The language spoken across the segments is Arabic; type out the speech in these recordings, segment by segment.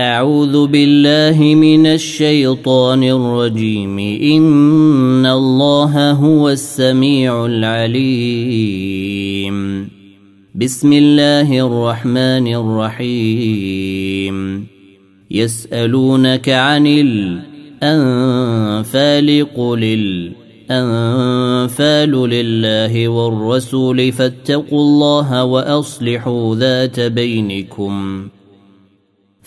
أعوذ بالله من الشيطان الرجيم. إن الله هو السميع العليم. بسم الله الرحمن الرحيم. يسألونك عن الأنفال قل الأنفال لله والرسول فاتقوا الله وأصلحوا ذات بينكم ۖ.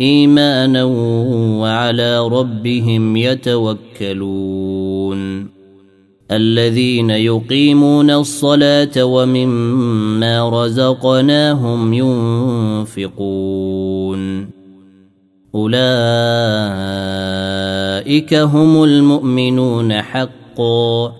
إيمانا وعلى ربهم يتوكلون. الذين يقيمون الصلاة ومما رزقناهم ينفقون. أولئك هم المؤمنون حقا.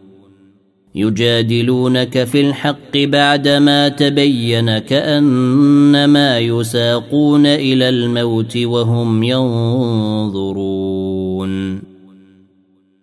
يجادلونك في الحق بعدما تبين كأنما يساقون إلى الموت وهم ينظرون.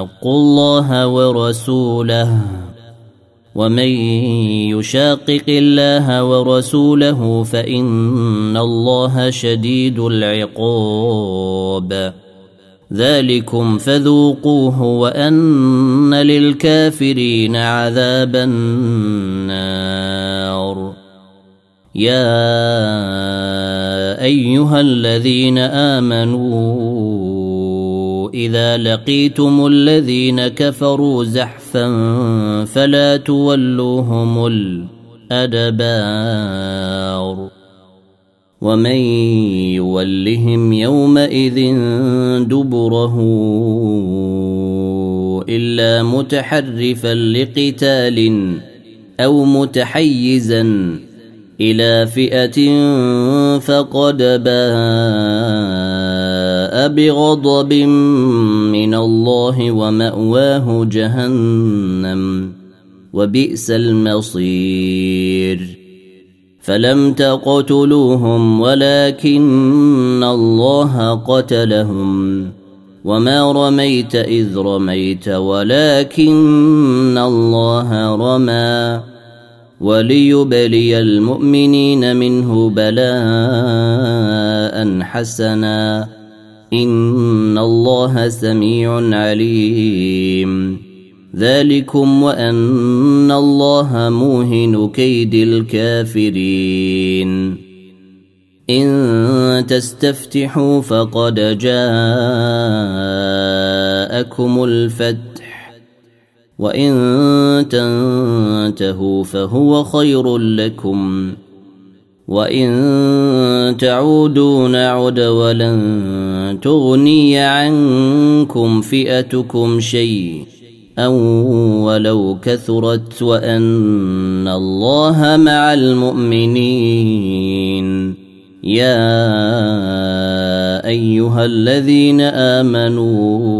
اتقوا الله ورسوله ومن يشاقق الله ورسوله فإن الله شديد العقاب. ذلكم فذوقوه وأن للكافرين عذاب النار. يا أيها الذين آمنوا إذا لقيتم الذين كفروا زحفا فلا تولوهم الأدبار ومن يولهم يومئذ دبره إلا متحرفا لقتال أو متحيزا إلى فئة فقد باء بغضب من الله ومأواه جهنم وبئس المصير. فلم تقتلوهم ولكن الله قتلهم. وما رميت إذ رميت ولكن الله رمى. وليبلي المؤمنين منه بلاء حسنا. إن الله سميع عليم. ذلكم وأن الله موهن كيد الكافرين. إن تستفتحوا فقد جاءكم الفتح وإن تنتهوا فهو خير لكم. وان تعودوا نعد ولن تغني عنكم فئتكم شيء أو ولو كثرت وأن الله مع المؤمنين يا أيها الذين آمنوا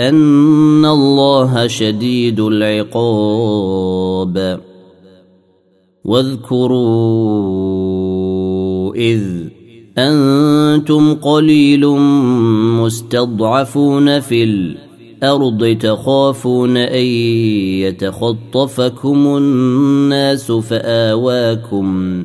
ان الله شديد العقاب واذكروا اذ أنتم قليل مستضعفون في الأرض تخافون أن يتخطفكم الناس فآواكم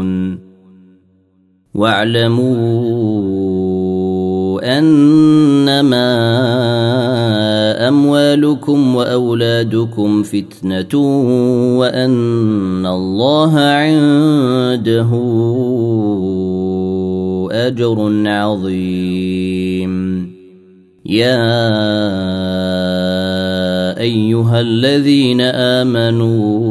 واعلموا أنما أموالكم وأولادكم فتنة وأن الله عنده أجر عظيم. يا أيها الذين آمنوا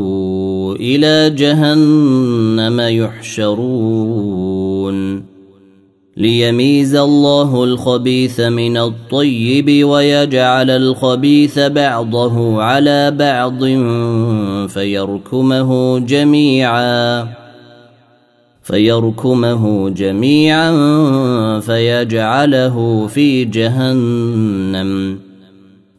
إلى جهنم يحشرون. ليميز الله الخبيث من الطيب ويجعل الخبيث بعضه على بعض فيركمه جميعا فيركمه جميعا فيجعله في جهنم.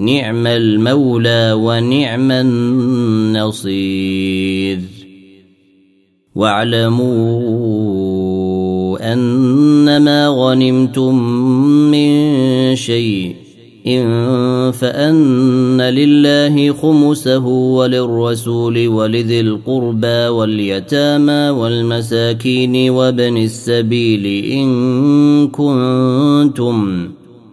نعم المولى ونعم النصير. واعلموا أنما غنمتم من شيء إن فأن لله خمسه وللرسول ولذي القربى واليتامى والمساكين وابن السبيل إن كنتم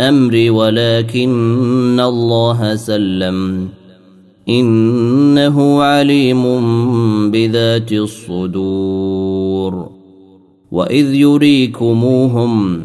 الأمر ولكن الله سلم. إنه عليم بذات الصدور. وإذ يريكموهم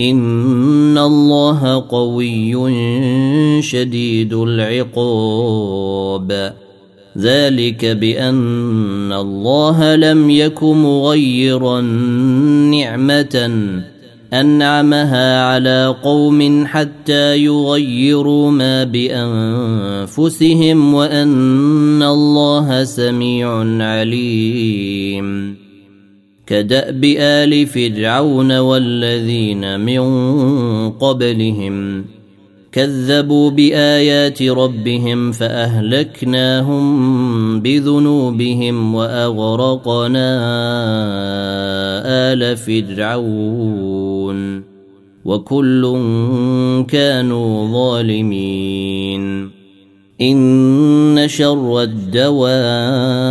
ان الله قوي شديد العقاب. ذلك بان الله لم يك مغيرا نعمه انعمها على قوم حتى يغيروا ما بانفسهم وان الله سميع عليم. كدأب آل فرعون والذين من قبلهم كذبوا بآيات ربهم فأهلكناهم بذنوبهم وأغرقنا آل فرعون وكل كانوا ظالمين إن شر الدواب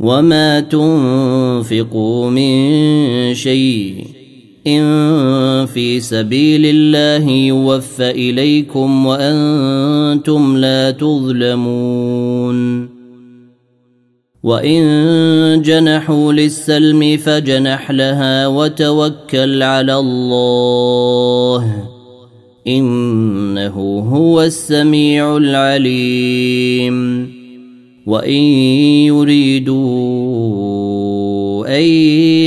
وما تنفقوا من شيء ان في سبيل الله يوفى اليكم وأنتم لا تظلمون وان جنحوا للسلم فجنح لها وتوكل على الله انه هو السميع العليم وان يريدوا ان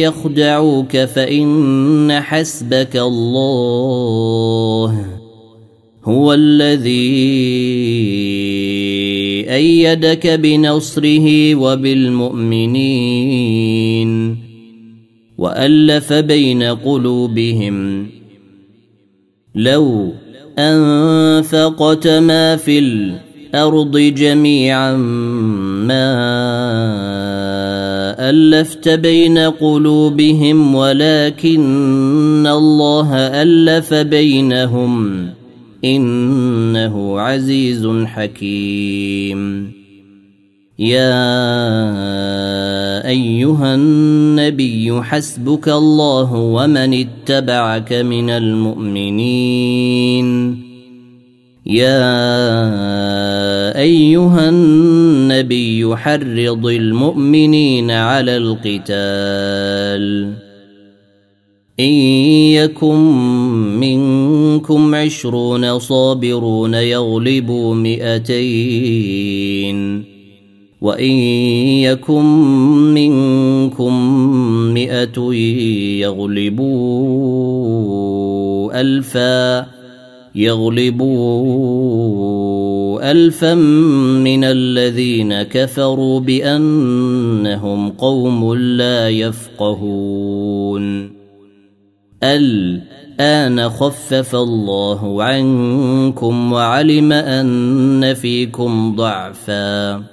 يخدعوك فان حسبك الله هو الذي إيدك بنصره وبالمؤمنين والف بين قلوبهم لو انفقت ما في الأرض الأرض جميعا ما ألفت بين قلوبهم ولكن الله ألف بينهم إنه عزيز حكيم. يا أيها النبي حسبك الله ومن اتبعك من المؤمنين. يا أيها النبي حرض المؤمنين على القتال. إن يكن منكم عشرون صابرون يغلبوا مئتين. وإن يكن منكم مئة يغلبوا ألفا. يغلبوا الفا من الذين كفروا بأنهم قوم لا يفقهون. الآن خفف الله عنكم وعلم أن فيكم ضعفا.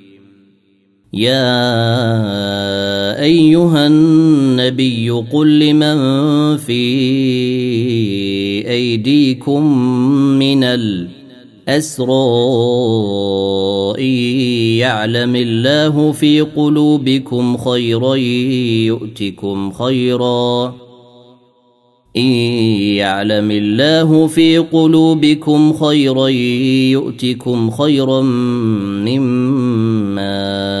يا ايها النبي قل لمن في ايديكم من الاسرى يعلم الله في قلوبكم خيرا يؤتكم خيرا إن يعلم الله في قلوبكم خيرا يؤتكم خيرا مما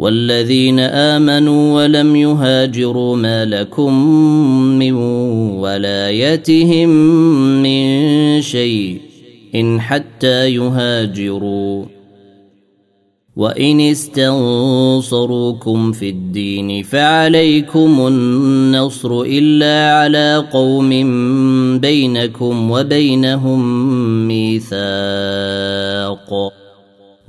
والذين آمنوا ولم يهاجروا ما لكم من ولايتهم من شيء إن حتى يهاجروا. وإن استنصروكم في الدين فعليكم النصر إلا على قوم بينكم وبينهم ميثاق.